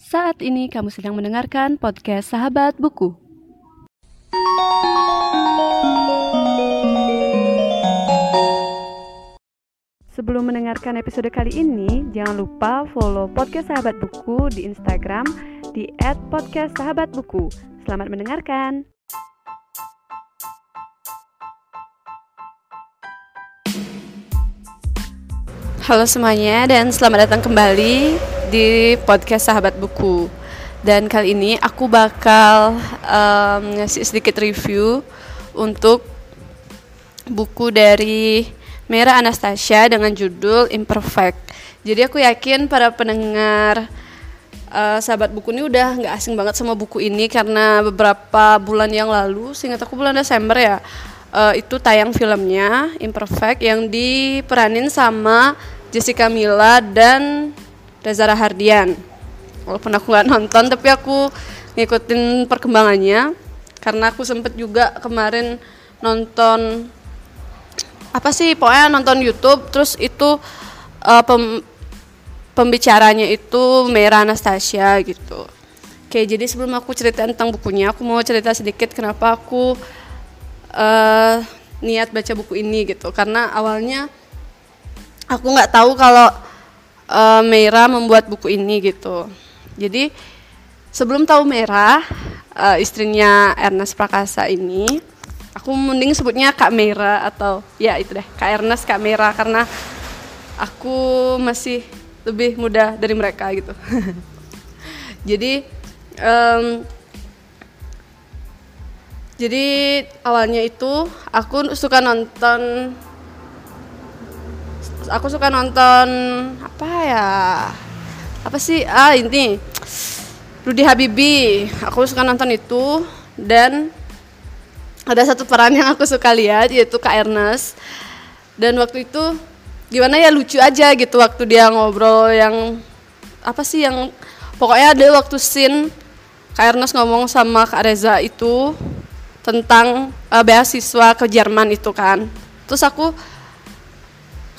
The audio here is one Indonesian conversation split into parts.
Saat ini kamu sedang mendengarkan podcast Sahabat Buku. Sebelum mendengarkan episode kali ini, jangan lupa follow podcast Sahabat Buku di Instagram di @podcastsahabatbuku. Selamat mendengarkan. Halo semuanya dan selamat datang kembali di podcast Sahabat Buku. Dan kali ini aku bakal um, ngasih sedikit review untuk buku dari Mera Anastasia dengan judul Imperfect. Jadi aku yakin para pendengar uh, sahabat buku ini udah nggak asing banget sama buku ini karena beberapa bulan yang lalu, seingat aku bulan Desember ya, uh, itu tayang filmnya Imperfect yang diperanin sama Jessica Mila dan Reza Rahardian. Walaupun aku nggak nonton, tapi aku ngikutin perkembangannya karena aku sempet juga kemarin nonton apa sih pokoknya nonton YouTube terus itu uh, pem, pembicaranya itu Mera Anastasia gitu. Oke, jadi sebelum aku cerita tentang bukunya, aku mau cerita sedikit kenapa aku uh, niat baca buku ini gitu. Karena awalnya aku nggak tahu kalau uh, Mera membuat buku ini gitu. Jadi sebelum tahu Mera, uh, istrinya Ernest Prakasa ini, aku mending sebutnya Kak Mera atau ya itu deh Kak Ernest Kak Mera karena aku masih lebih muda dari mereka gitu. jadi um, jadi awalnya itu aku suka nonton aku suka nonton apa ya apa sih ah ini Rudy Habibi. Aku suka nonton itu dan ada satu peran yang aku suka lihat yaitu Kak Ernest. Dan waktu itu gimana ya lucu aja gitu waktu dia ngobrol yang apa sih yang pokoknya ada waktu scene Kak Ernest ngomong sama Kak Reza itu tentang uh, beasiswa ke Jerman itu kan. Terus aku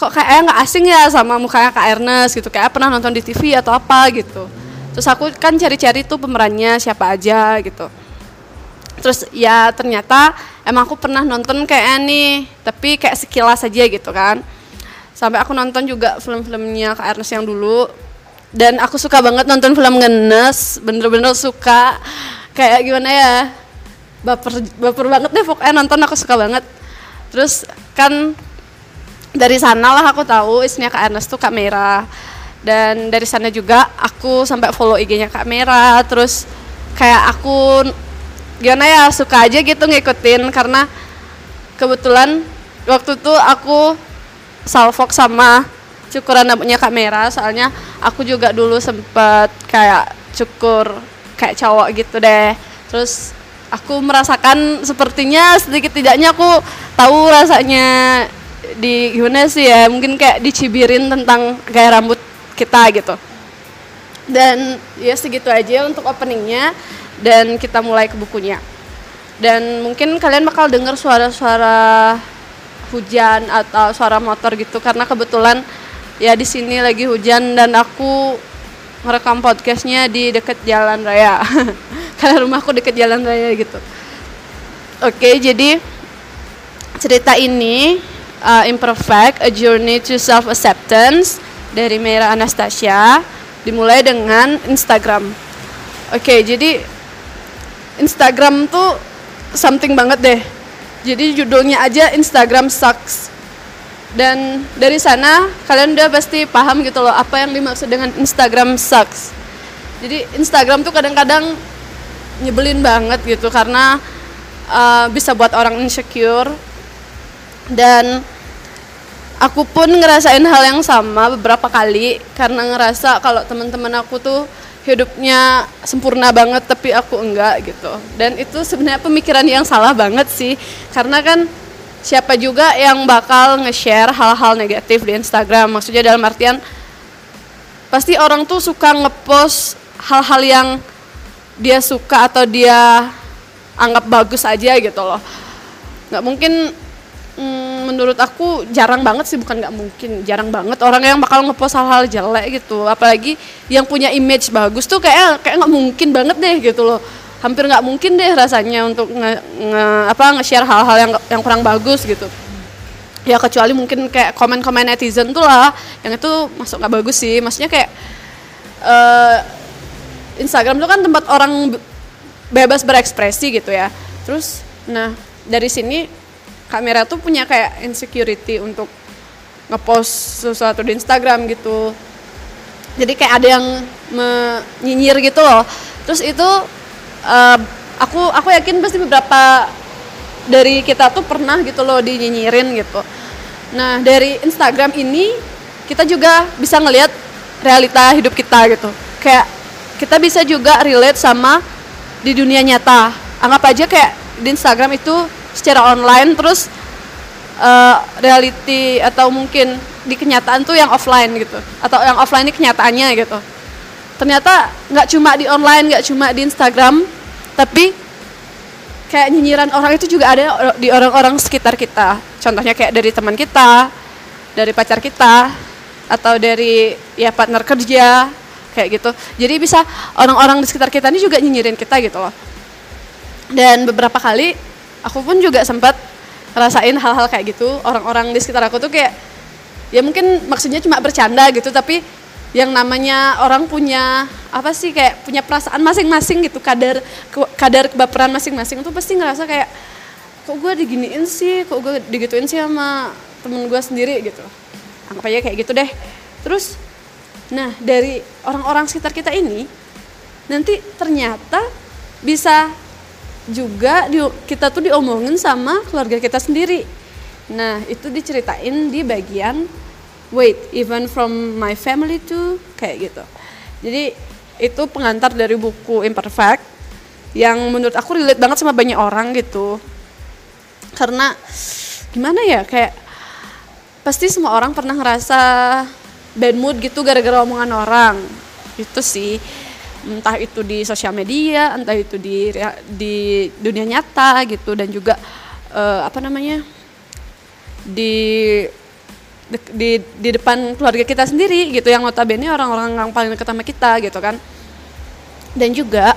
kok kayak nggak asing ya sama mukanya Kak Ernest gitu. Kayak pernah nonton di TV atau apa gitu. Terus aku kan cari-cari tuh pemerannya siapa aja gitu. Terus ya ternyata emang aku pernah nonton kayak nih tapi kayak sekilas aja gitu kan. Sampai aku nonton juga film-filmnya Kak Ernest yang dulu. Dan aku suka banget nonton film ngenes bener-bener suka. Kayak gimana ya baper baper banget deh pokoknya nonton aku suka banget. Terus kan dari sana lah aku tahu istrinya Kak Ernest tuh Kak Mera. Dan dari sana juga aku sampai follow IG-nya Kak Mera. Terus kayak aku gimana ya suka aja gitu ngikutin. Karena kebetulan waktu itu aku salfok sama cukuran rambutnya Kak Mera. Soalnya aku juga dulu sempet kayak cukur kayak cowok gitu deh. Terus aku merasakan sepertinya sedikit tidaknya aku tahu rasanya di gimana sih ya mungkin kayak dicibirin tentang gaya rambut kita gitu. Dan ya segitu aja untuk openingnya dan kita mulai ke bukunya. Dan mungkin kalian bakal dengar suara-suara hujan atau suara motor gitu karena kebetulan ya di sini lagi hujan dan aku merekam podcastnya di deket jalan raya. Karena rumahku deket jalan raya gitu. Oke jadi cerita ini uh, Imperfect, A Journey to Self-Acceptance dari Mera Anastasia dimulai dengan Instagram. Oke, okay, jadi Instagram tuh something banget deh. Jadi judulnya aja Instagram sucks. Dan dari sana kalian udah pasti paham gitu loh apa yang dimaksud dengan Instagram sucks. Jadi Instagram tuh kadang-kadang nyebelin banget gitu karena uh, bisa buat orang insecure dan aku pun ngerasain hal yang sama beberapa kali karena ngerasa kalau teman-teman aku tuh hidupnya sempurna banget tapi aku enggak gitu. Dan itu sebenarnya pemikiran yang salah banget sih karena kan siapa juga yang bakal nge-share hal-hal negatif di Instagram? Maksudnya dalam artian pasti orang tuh suka ngepost hal-hal yang dia suka atau dia anggap bagus aja gitu loh. Nggak mungkin hmm, menurut aku jarang banget sih bukan nggak mungkin jarang banget. Orang yang bakal ngepost hal-hal jelek gitu. Apalagi yang punya image bagus tuh kayak kayak nggak mungkin banget deh gitu loh. Hampir nggak mungkin deh rasanya untuk nge, nge apa nge-share hal-hal yang yang kurang bagus gitu. Ya kecuali mungkin kayak komen-komen netizen tuh lah yang itu masuk nggak bagus sih. Maksudnya kayak uh, Instagram itu kan tempat orang bebas berekspresi gitu ya. Terus nah dari sini kamera tuh punya kayak insecurity untuk ngepost sesuatu di Instagram gitu. Jadi kayak ada yang menyinyir gitu loh. Terus itu uh, aku aku yakin pasti beberapa dari kita tuh pernah gitu loh dinyinyirin gitu. Nah dari Instagram ini kita juga bisa ngelihat realita hidup kita gitu. Kayak kita bisa juga relate sama di dunia nyata. Anggap aja kayak di Instagram itu secara online terus uh, reality atau mungkin di kenyataan tuh yang offline gitu atau yang offline ini kenyataannya gitu. Ternyata nggak cuma di online nggak cuma di Instagram tapi kayak nyinyiran orang itu juga ada di orang-orang sekitar kita. Contohnya kayak dari teman kita dari pacar kita atau dari ya partner kerja kayak gitu. Jadi bisa orang-orang di sekitar kita ini juga nyinyirin kita gitu loh. Dan beberapa kali aku pun juga sempat rasain hal-hal kayak gitu. Orang-orang di sekitar aku tuh kayak ya mungkin maksudnya cuma bercanda gitu tapi yang namanya orang punya apa sih kayak punya perasaan masing-masing gitu kadar kadar kebaperan masing-masing tuh pasti ngerasa kayak kok gue diginiin sih kok gue digituin sih sama temen gue sendiri gitu. Anggap aja kayak gitu deh. Terus nah dari orang-orang sekitar kita ini nanti ternyata bisa juga di, kita tuh diomongin sama keluarga kita sendiri. Nah, itu diceritain di bagian wait, even from my family too kayak gitu. Jadi itu pengantar dari buku Imperfect yang menurut aku relate banget sama banyak orang gitu. Karena gimana ya kayak pasti semua orang pernah ngerasa bad mood gitu gara-gara omongan orang. Itu sih entah itu di sosial media, entah itu di di dunia nyata gitu dan juga uh, apa namanya di di di depan keluarga kita sendiri gitu yang notabene orang-orang yang paling dekat kita gitu kan. Dan juga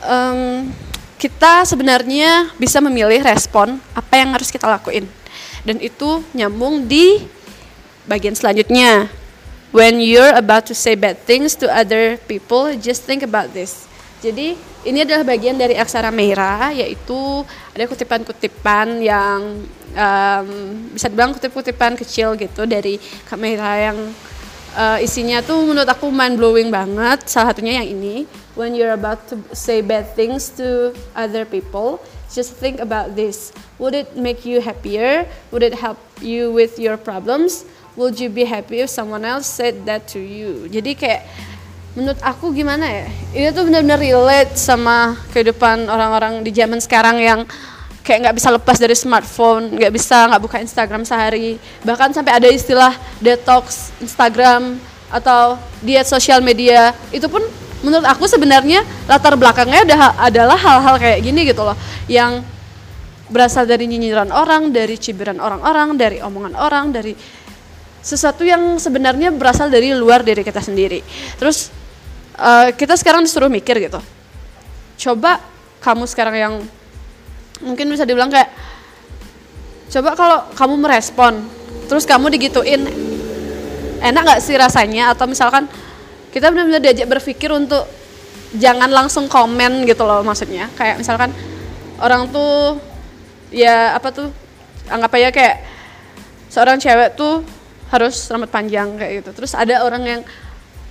um, kita sebenarnya bisa memilih respon apa yang harus kita lakuin. Dan itu nyambung di bagian selanjutnya when you're about to say bad things to other people, just think about this. Jadi ini adalah bagian dari aksara merah, yaitu ada kutipan-kutipan yang um, bisa dibilang kutip-kutipan kecil gitu dari kamera yang uh, isinya tuh menurut aku mind blowing banget. Salah satunya yang ini, when you're about to say bad things to other people, just think about this. Would it make you happier? Would it help you with your problems? Would you be happy if someone else said that to you? Jadi kayak menurut aku gimana ya? Ini tuh benar-benar relate sama kehidupan orang-orang di zaman sekarang yang kayak nggak bisa lepas dari smartphone nggak bisa nggak buka Instagram sehari. Bahkan sampai ada istilah detox Instagram atau diet sosial media. Itu pun menurut aku sebenarnya latar belakangnya adalah hal-hal kayak gini gitu loh. Yang berasal dari nyinyiran orang, dari cibiran orang-orang, dari omongan orang, dari sesuatu yang sebenarnya berasal dari luar diri kita sendiri. Terus uh, kita sekarang disuruh mikir gitu. Coba kamu sekarang yang mungkin bisa dibilang kayak coba kalau kamu merespon terus kamu digituin enak nggak sih rasanya atau misalkan kita benar-benar diajak berpikir untuk jangan langsung komen gitu loh maksudnya kayak misalkan orang tuh ya apa tuh anggap aja kayak seorang cewek tuh harus rambut panjang kayak gitu. Terus ada orang yang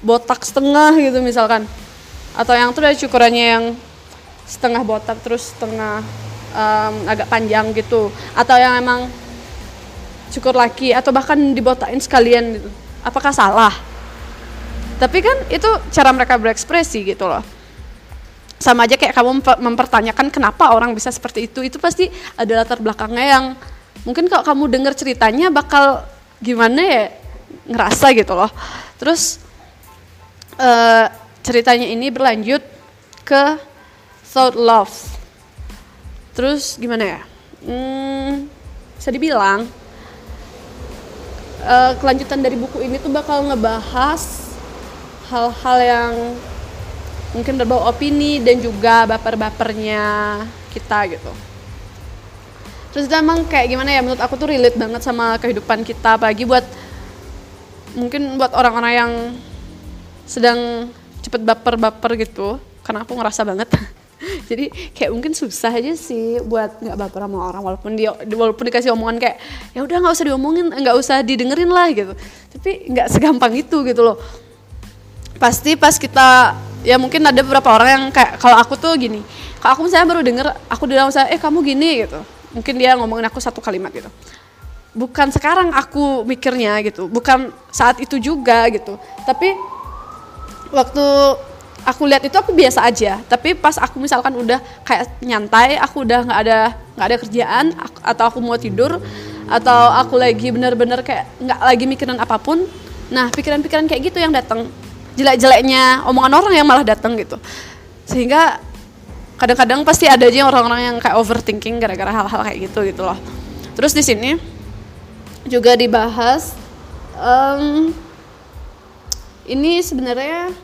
botak setengah gitu misalkan. Atau yang tuh ada cukurannya yang setengah botak terus setengah um, agak panjang gitu. Atau yang emang cukur laki atau bahkan dibotakin sekalian gitu. Apakah salah? Tapi kan itu cara mereka berekspresi gitu loh. Sama aja kayak kamu mempertanyakan kenapa orang bisa seperti itu. Itu pasti ada latar belakangnya yang mungkin kalau kamu dengar ceritanya bakal gimana ya ngerasa gitu loh. Terus uh, ceritanya ini berlanjut ke thought love terus gimana ya? Hmm, bisa dibilang uh, kelanjutan dari buku ini tuh bakal ngebahas hal-hal yang mungkin berbau opini dan juga baper-bapernya kita gitu terus itu emang kayak gimana ya menurut aku tuh relate banget sama kehidupan kita apalagi buat mungkin buat orang-orang yang sedang cepet baper-baper gitu karena aku ngerasa banget. Jadi kayak mungkin susah aja sih buat nggak baper sama orang walaupun dia walaupun dikasih omongan kayak ya udah nggak usah diomongin nggak usah didengerin lah gitu. Tapi nggak segampang itu gitu loh. Pasti pas kita ya mungkin ada beberapa orang yang kayak kalau aku tuh gini kalau aku misalnya baru denger aku bilang saya eh kamu gini gitu mungkin dia ngomongin aku satu kalimat gitu. Bukan sekarang aku mikirnya gitu. Bukan saat itu juga gitu. Tapi waktu aku lihat itu aku biasa aja. Tapi pas aku misalkan udah kayak nyantai aku udah nggak ada nggak ada kerjaan atau aku mau tidur atau aku lagi bener-bener kayak nggak lagi mikirin apa pun nah pikiran-pikiran kayak gitu yang datang. Jelek-jeleknya omongan orang yang malah datang gitu. Sehingga kadang-kadang pasti ada aja orang-orang yang kayak overthinking gara-gara hal-hal kayak gitu gitu loh. Terus di sini juga dibahas um, ini sebenarnya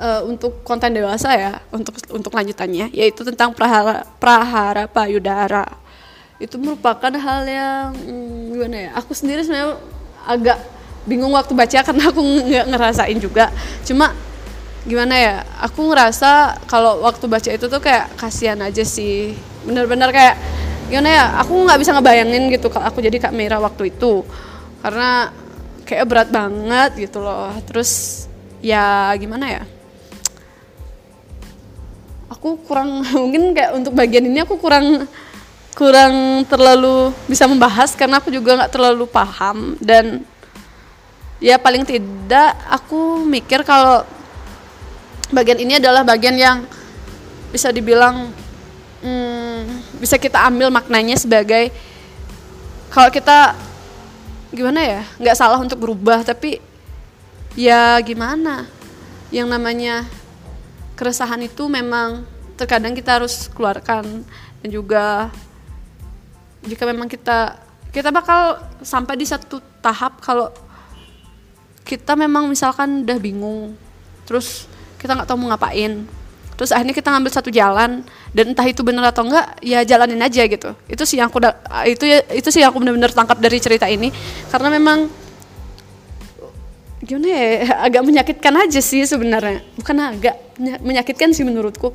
uh, untuk konten dewasa ya untuk untuk lanjutannya yaitu tentang prahara prahara payudara. Itu merupakan hal yang hmm, gimana ya aku sendiri sebenarnya agak bingung waktu baca karena aku nggak ngerasain juga. Cuma gimana ya aku ngerasa kalau waktu baca itu tuh kayak kasihan aja sih. Bener-bener kayak gimana ya aku nggak bisa ngebayangin gitu kalau aku jadi kak Mira waktu itu. Karena kayak berat banget gitu loh. Terus ya gimana ya aku kurang mungkin kayak untuk bagian ini aku kurang kurang terlalu bisa membahas karena aku juga nggak terlalu paham. Dan ya paling tidak aku mikir kalau bagian ini adalah bagian yang bisa dibilang hmm, bisa kita ambil maknanya sebagai kalau kita gimana ya nggak salah untuk berubah tapi ya gimana? Yang namanya keresahan itu memang terkadang kita harus keluarkan dan juga jika memang kita kita bakal sampai di satu tahap kalau kita memang misalkan udah bingung terus kita nggak tahu mau ngapain. Terus akhirnya kita ngambil satu jalan dan entah itu benar atau enggak ya jalanin aja gitu. Itu sih yang aku itu ya itu sih yang aku benar-benar tangkap dari cerita ini. Karena memang gimana ya agak menyakitkan aja sih sebenarnya. Bukan agak menyakitkan sih menurutku.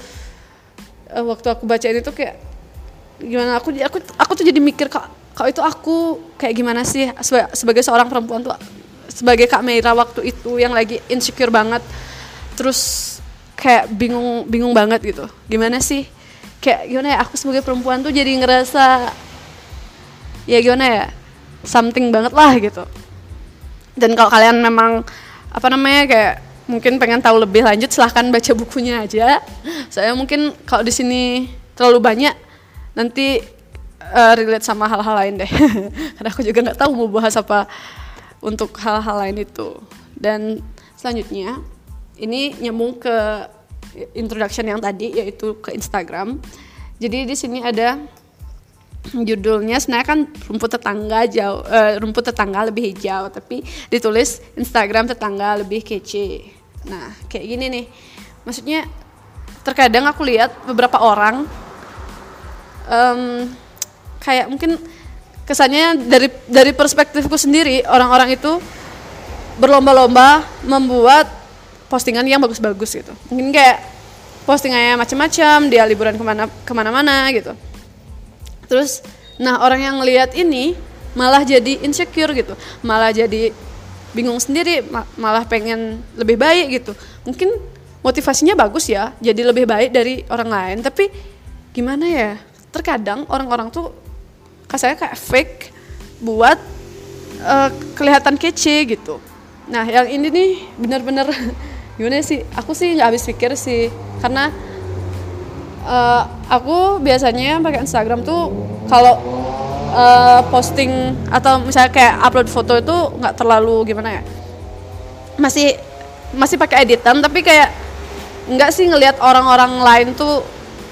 Uh, waktu aku baca ini tuh kayak gimana aku aku aku tuh jadi mikir kak kalau itu aku kayak gimana sih sebagai seorang perempuan tuh sebagai kak Meira waktu itu yang lagi insecure banget terus kayak bingung bingung banget gitu. Gimana sih? Kayak gimana ya aku sebagai perempuan tuh jadi ngerasa ya gimana ya something banget lah gitu. Dan kalau kalian memang apa namanya kayak mungkin pengen tahu lebih lanjut silahkan baca bukunya aja. Saya mungkin kalau di sini terlalu banyak nanti uh, relate sama hal-hal lain deh. Karena aku juga nggak tahu mau bahas apa untuk hal-hal lain itu. Dan selanjutnya ini nyambung ke introduction yang tadi yaitu ke Instagram. Jadi di sini ada judulnya sebenarnya kan rumput tetangga jauh uh, rumput tetangga lebih hijau tapi ditulis Instagram tetangga lebih kece. Nah kayak gini nih. Maksudnya terkadang aku lihat beberapa orang um, kayak mungkin kesannya dari dari perspektifku sendiri orang-orang itu berlomba-lomba membuat postingan yang bagus-bagus gitu. Mungkin kayak postingannya macam-macam dia liburan ke mana ke mana-mana gitu. Terus nah orang yang ngelihat ini malah jadi insecure gitu. Malah jadi bingung sendiri malah pengen lebih baik gitu. Mungkin motivasinya bagus ya jadi lebih baik dari orang lain. Tapi gimana ya terkadang orang-orang tuh kasarnya kayak fake buat uh, kelihatan kece gitu. Nah yang ini nih bener-bener gimana sih? Aku sih habis pikir sih. Karena uh, aku biasanya pakai Instagram tuh kalau uh, posting atau misalnya kayak upload foto itu nggak terlalu gimana ya? Masih masih pakai editan tapi kayak nggak sih ngelihat orang-orang lain tuh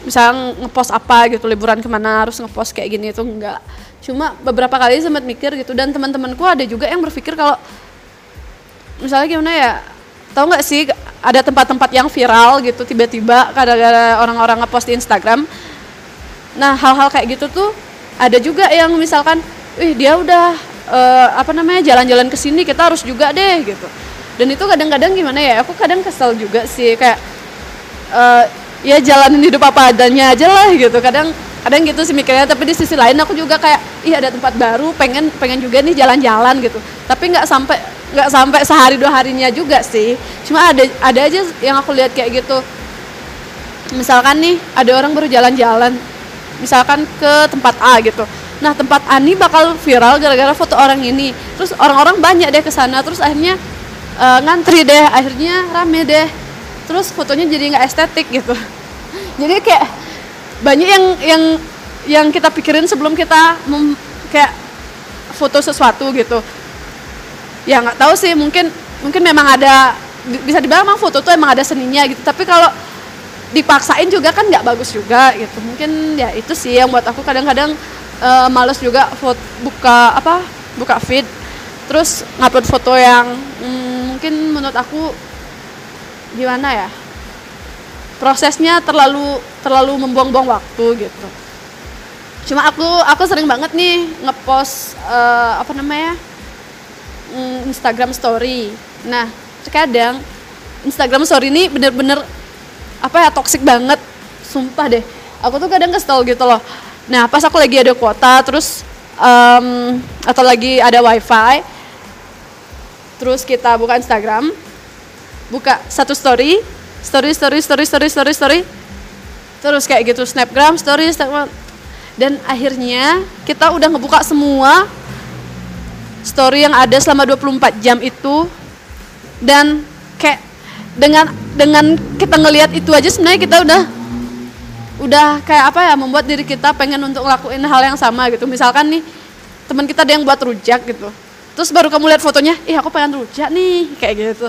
misalnya ngepost apa gitu liburan ke mana harus ngepost kayak gini tuh nggak. Cuma beberapa kali sempat mikir gitu dan teman-temanku ada juga yang berpikir kalau misalnya gimana ya tahu nggak sih ada tempat-tempat yang viral gitu tiba-tiba gara-gara orang-orang ngepost di Instagram. Nah hal-hal kayak gitu tuh ada juga yang misalkan wih dia udah uh, apa namanya jalan-jalan ke sini kita harus juga deh gitu. Dan itu kadang-kadang gimana ya aku kadang kesel juga sih kayak uh, ya jalanin hidup apa adanya aja lah gitu. Kadang kadang gitu sih mikirnya tapi di sisi lain aku juga kayak iya ada tempat baru pengen pengen juga nih jalan-jalan gitu. Tapi nggak sampai nggak sampai sehari dua harinya juga sih. Cuma ada ada aja yang aku lihat kayak gitu. Misalkan nih ada orang baru jalan-jalan misalkan ke tempat A gitu. Nah tempat A ini bakal viral gara-gara foto orang ini. Terus orang-orang banyak deh ke sana terus akhirnya uh, ngantri deh akhirnya rame deh. Terus fotonya jadi nggak estetik gitu. Jadi kayak banyak yang yang yang kita pikirin sebelum kita mem, kayak foto sesuatu gitu ya nggak tahu sih mungkin mungkin memang ada bisa dibilang memang foto tuh emang ada seninya gitu. Tapi kalau dipaksain juga kan nggak bagus juga gitu. Mungkin ya itu sih yang buat aku kadang-kadang uh, males juga foto, buka apa buka feed. Terus ngupload foto yang hmm, mungkin menurut aku gimana ya prosesnya terlalu terlalu membuang-buang waktu gitu. Cuma aku aku sering banget nih ngepost uh, apa namanya mm, Instagram Story. Nah, terkadang Instagram Story ini bener-bener apa ya toxic banget, sumpah deh. Aku tuh kadang kesel gitu loh. Nah, pas aku lagi ada kuota, terus um, atau lagi ada wifi, terus kita buka Instagram, buka satu story, story, story, story, story, story, story, terus kayak gitu snapgram, story, snapgram, dan akhirnya kita udah ngebuka semua story yang ada selama 24 jam itu. Dan kayak dengan dengan kita ngelihat itu aja sebenarnya kita udah udah kayak apa ya membuat diri kita pengen untuk ngelakuin hal yang sama gitu. Misalkan nih teman kita ada yang buat rujak gitu. Terus baru kamu lihat fotonya ih aku pengen rujak nih kayak gitu.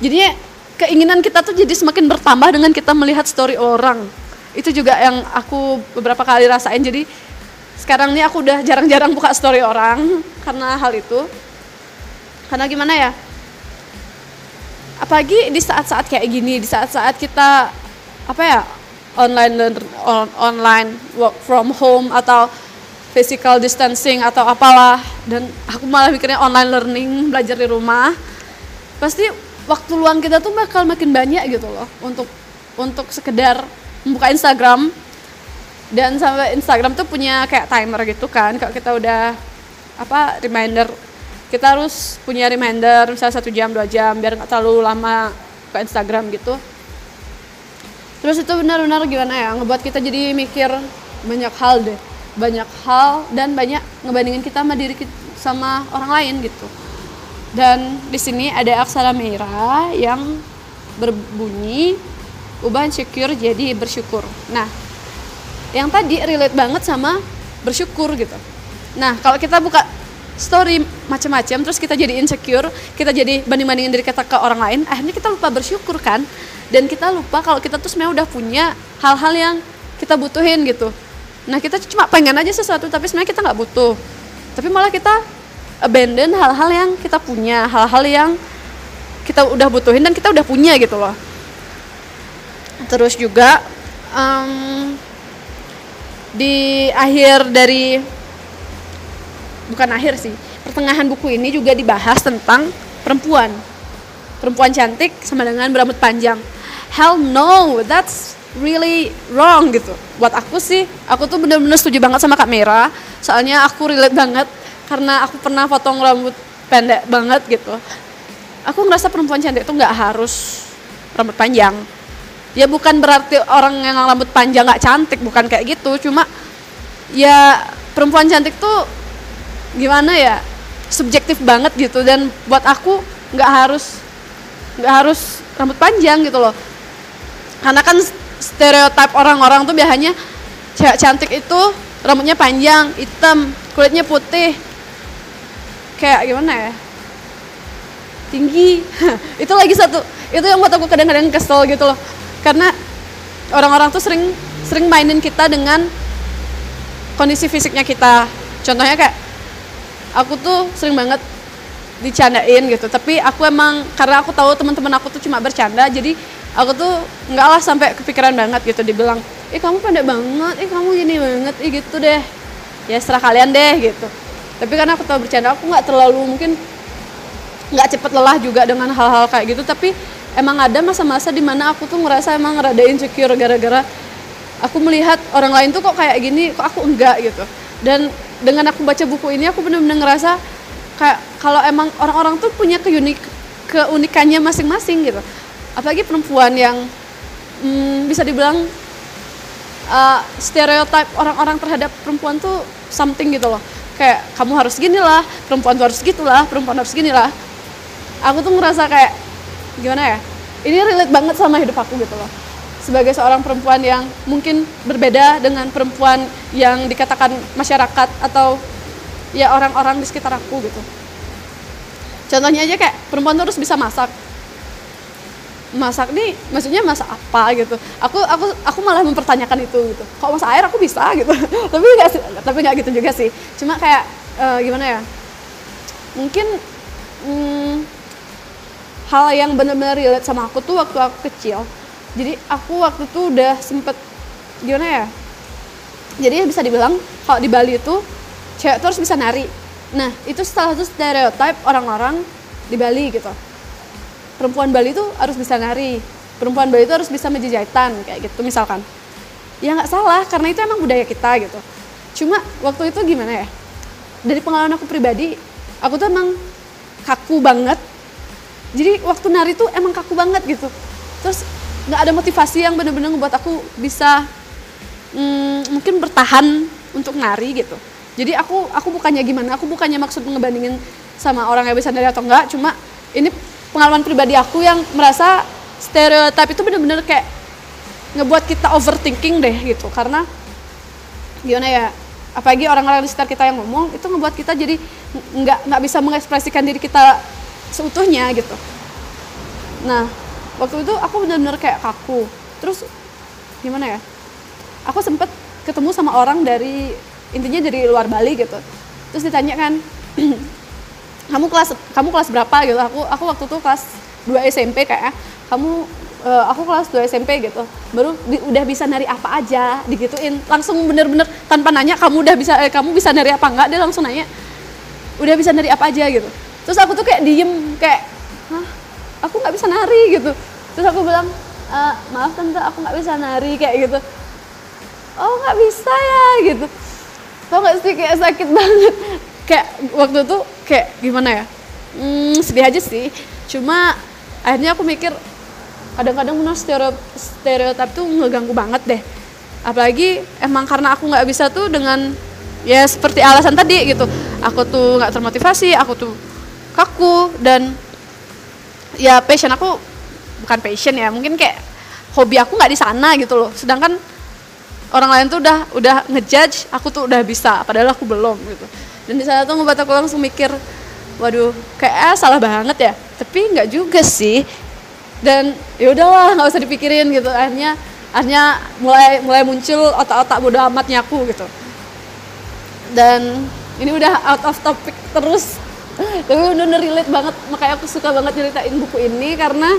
Jadinya keinginan kita tuh jadi semakin bertambah dengan kita melihat story orang. Itu juga yang aku beberapa kali rasain. Jadi sekarang ini aku udah jarang-jarang buka story orang karena hal itu. Karena gimana ya? Apalagi di saat-saat kayak gini di saat-saat kita apa ya online learn, on, online work from home atau physical distancing atau apalah dan aku malah mikirnya online learning belajar di rumah pasti waktu luang kita tuh bakal makin banyak gitu loh untuk untuk sekedar membuka Instagram dan sampai Instagram tuh punya kayak timer gitu kan kalau kita udah apa reminder. Kita harus punya reminder misalnya satu jam dua jam biar nggak terlalu lama ke Instagram gitu. Terus itu benar-benar gimana ya ngebuat kita jadi mikir banyak hal deh. Banyak hal dan banyak ngebandingin kita sama diri kita sama orang lain gitu. Dan di sini ada aksara merah yang berbunyi ubah insecure jadi bersyukur. Nah yang tadi relate banget sama bersyukur gitu. Nah kalau kita buka story macam-macam terus kita jadi insecure kita jadi banding-bandingin diri kita ke orang lain akhirnya kita lupa bersyukur kan? Dan kita lupa kalau kita tuh sebenarnya udah punya hal-hal yang kita butuhin gitu. Nah kita cuma pengen aja sesuatu tapi sebenarnya kita nggak butuh. Tapi malah kita abandon hal-hal yang kita punya hal-hal yang kita udah butuhin dan kita udah punya gitu loh. Terus juga um, di akhir dari bukan akhir sih pertengahan buku ini juga dibahas tentang perempuan. Perempuan cantik sama dengan berambut panjang. Hell no that's really wrong gitu. Buat aku sih aku tuh bener-bener setuju banget sama kak Mera soalnya aku relate banget karena aku pernah potong rambut pendek banget gitu. Aku ngerasa perempuan cantik tuh nggak harus rambut panjang ya bukan berarti orang yang rambut panjang nggak cantik bukan kayak gitu. Cuma ya perempuan cantik tuh gimana ya subjektif banget gitu. Dan buat aku nggak harus nggak harus rambut panjang gitu loh. Karena kan stereotip orang-orang tuh biasanya cewek cantik itu rambutnya panjang hitam kulitnya putih. Kayak gimana ya? Tinggi. Itu lagi satu itu yang buat aku kadang-kadang kesel gitu loh karena orang-orang tuh sering sering mainin kita dengan kondisi fisiknya kita. Contohnya kayak aku tuh sering banget dicandain gitu. Tapi aku emang karena aku tahu teman-teman aku tuh cuma bercanda jadi aku tuh nggak lah sampai kepikiran banget gitu. Dibilang ih kamu pendek banget ih kamu gini banget ih gitu deh. Ya serah kalian deh gitu. Tapi karena aku tahu bercanda aku nggak terlalu mungkin nggak cepet lelah juga dengan hal-hal kayak gitu. Tapi emang ada masa-masa di mana aku tuh ngerasa emang rada insecure gara-gara aku melihat orang lain tuh kok kayak gini kok aku enggak gitu. Dan dengan aku baca buku ini aku benar-benar ngerasa kayak kalau emang orang-orang tuh punya keunik keunikannya masing-masing gitu. Apalagi perempuan yang hmm, bisa dibilang uh, stereotip orang-orang terhadap perempuan tuh something gitu loh. Kayak kamu harus gini lah perempuan tuh harus gitulah perempuan harus gini lah aku tuh ngerasa kayak gimana ya? Ini relate banget sama hidup aku gitu loh. Sebagai seorang perempuan yang mungkin berbeda dengan perempuan yang dikatakan masyarakat atau ya orang-orang di sekitar aku gitu. Contohnya aja kayak perempuan tuh harus bisa masak. Masak nih maksudnya masak apa gitu? Aku aku aku malah mempertanyakan itu gitu. Kok masak air aku bisa gitu? Tapi nggak tapi nggak gitu juga sih. Cuma kayak uh, gimana ya? Mungkin hmm, hal yang benar-benar relate sama aku tuh waktu aku kecil. Jadi aku waktu itu udah sempet gimana ya? Jadi bisa dibilang kalau di Bali itu cewek tuh harus bisa nari. Nah itu salah satu stereotip orang-orang di Bali gitu. Perempuan Bali itu harus bisa nari. Perempuan Bali itu harus bisa menjahitan kayak gitu misalkan. Ya nggak salah karena itu emang budaya kita gitu. Cuma waktu itu gimana ya? Dari pengalaman aku pribadi aku tuh emang kaku banget jadi waktu nari tuh emang kaku banget gitu. Terus nggak ada motivasi yang bener-bener ngebuat aku bisa hmm, mungkin bertahan untuk nari gitu. Jadi aku aku bukannya gimana aku bukannya maksud ngebandingin sama orang yang bisa nari atau enggak cuma ini pengalaman pribadi aku yang merasa stereotip itu bener-bener kayak ngebuat kita overthinking deh gitu. Karena gimana ya apalagi orang-orang di sekitar kita yang ngomong itu ngebuat kita jadi nggak nggak bisa mengekspresikan diri kita seutuhnya gitu. Nah waktu itu aku bener-bener kayak kaku. Terus gimana ya? Aku sempet ketemu sama orang dari intinya dari luar Bali gitu. Terus ditanya kan kamu kelas kamu kelas berapa gitu? Aku aku waktu itu kelas 2 SMP kayak kamu uh, aku kelas 2 SMP gitu. Baru di, udah bisa nari apa aja digituin. Langsung bener-bener tanpa nanya kamu udah bisa eh, kamu bisa nari apa enggak? Dia langsung nanya udah bisa nari apa aja gitu terus aku tuh kayak diem kayak hah? Aku nggak bisa nari gitu. Terus aku bilang e, maaf tante aku nggak bisa nari kayak gitu. Oh nggak bisa ya gitu. Tau nggak sih kayak sakit banget. Kayak waktu itu kayak gimana ya? Hmm, sedih aja sih. Cuma akhirnya aku mikir kadang-kadang benar stereotip, stereotip tuh ngeganggu banget deh. Apalagi emang karena aku nggak bisa tuh dengan ya seperti alasan tadi gitu. Aku tuh nggak termotivasi aku tuh kaku dan ya passion aku bukan passion ya mungkin kayak hobi aku nggak di sana gitu loh. Sedangkan orang lain tuh udah udah ngejudge aku tuh udah bisa padahal aku belum gitu. Dan di sana tuh ngebuat aku langsung mikir waduh kayak eh, salah banget ya. Tapi nggak juga sih. Dan ya udahlah nggak usah dipikirin gitu. Akhirnya akhirnya mulai mulai muncul otak-otak bodo amatnya aku gitu. Dan ini udah out of topic terus tapi bener-bener relate banget makanya aku suka banget nyeritain buku ini karena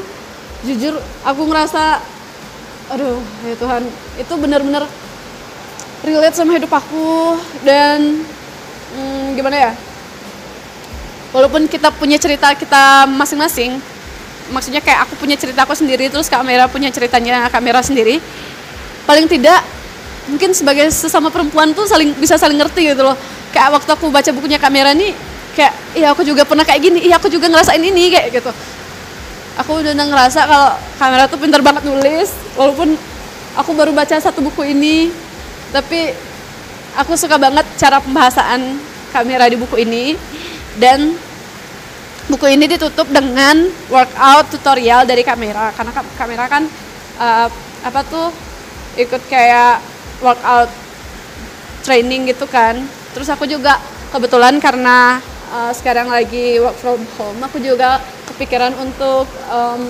jujur aku ngerasa aduh ya Tuhan itu bener-bener relate sama hidup aku dan hmm, gimana ya walaupun kita punya cerita kita masing-masing maksudnya kayak aku punya cerita aku sendiri terus kamera punya ceritanya kamera sendiri paling tidak mungkin sebagai sesama perempuan tuh saling bisa saling ngerti gitu loh. Kayak waktu aku baca bukunya kamera nih kayak iya aku juga pernah kayak gini. Iya aku juga ngerasain ini kayak gitu. Aku udah ngerasa kalau kamera tuh pintar banget nulis walaupun aku baru baca satu buku ini tapi aku suka banget cara pembahasan kamera di buku ini. Dan buku ini ditutup dengan workout tutorial dari kamera karena kamera kan uh, apa tuh ikut kayak workout training gitu kan. Terus aku juga kebetulan karena uh, sekarang lagi work from home. Aku juga kepikiran untuk um,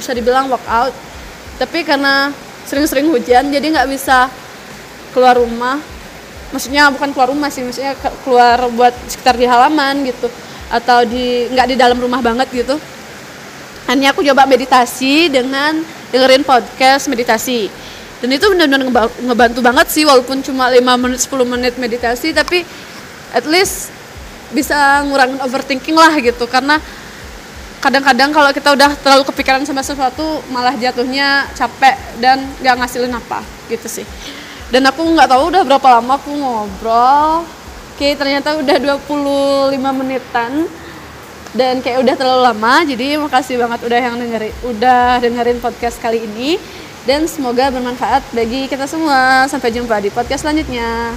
bisa dibilang workout tapi karena sering-sering hujan jadi nggak bisa keluar rumah. Maksudnya bukan keluar rumah sih maksudnya keluar buat sekitar di halaman gitu. Atau di nggak di dalam rumah banget gitu. Hanya aku coba meditasi dengan dengerin podcast meditasi. Dan itu benar-benar ngebantu banget sih walaupun cuma 5 menit 10 menit meditasi tapi at least bisa ngurangin overthinking lah gitu. Karena kadang-kadang kalau kita udah terlalu kepikiran sama sesuatu malah jatuhnya capek dan nggak ngasilin apa gitu sih. Dan aku nggak tahu udah berapa lama aku ngobrol. Oke ternyata udah 25 menitan. Dan kayak udah terlalu lama jadi makasih banget udah yang dengerin udah dengerin podcast kali ini. Dan semoga bermanfaat bagi kita semua. Sampai jumpa di podcast selanjutnya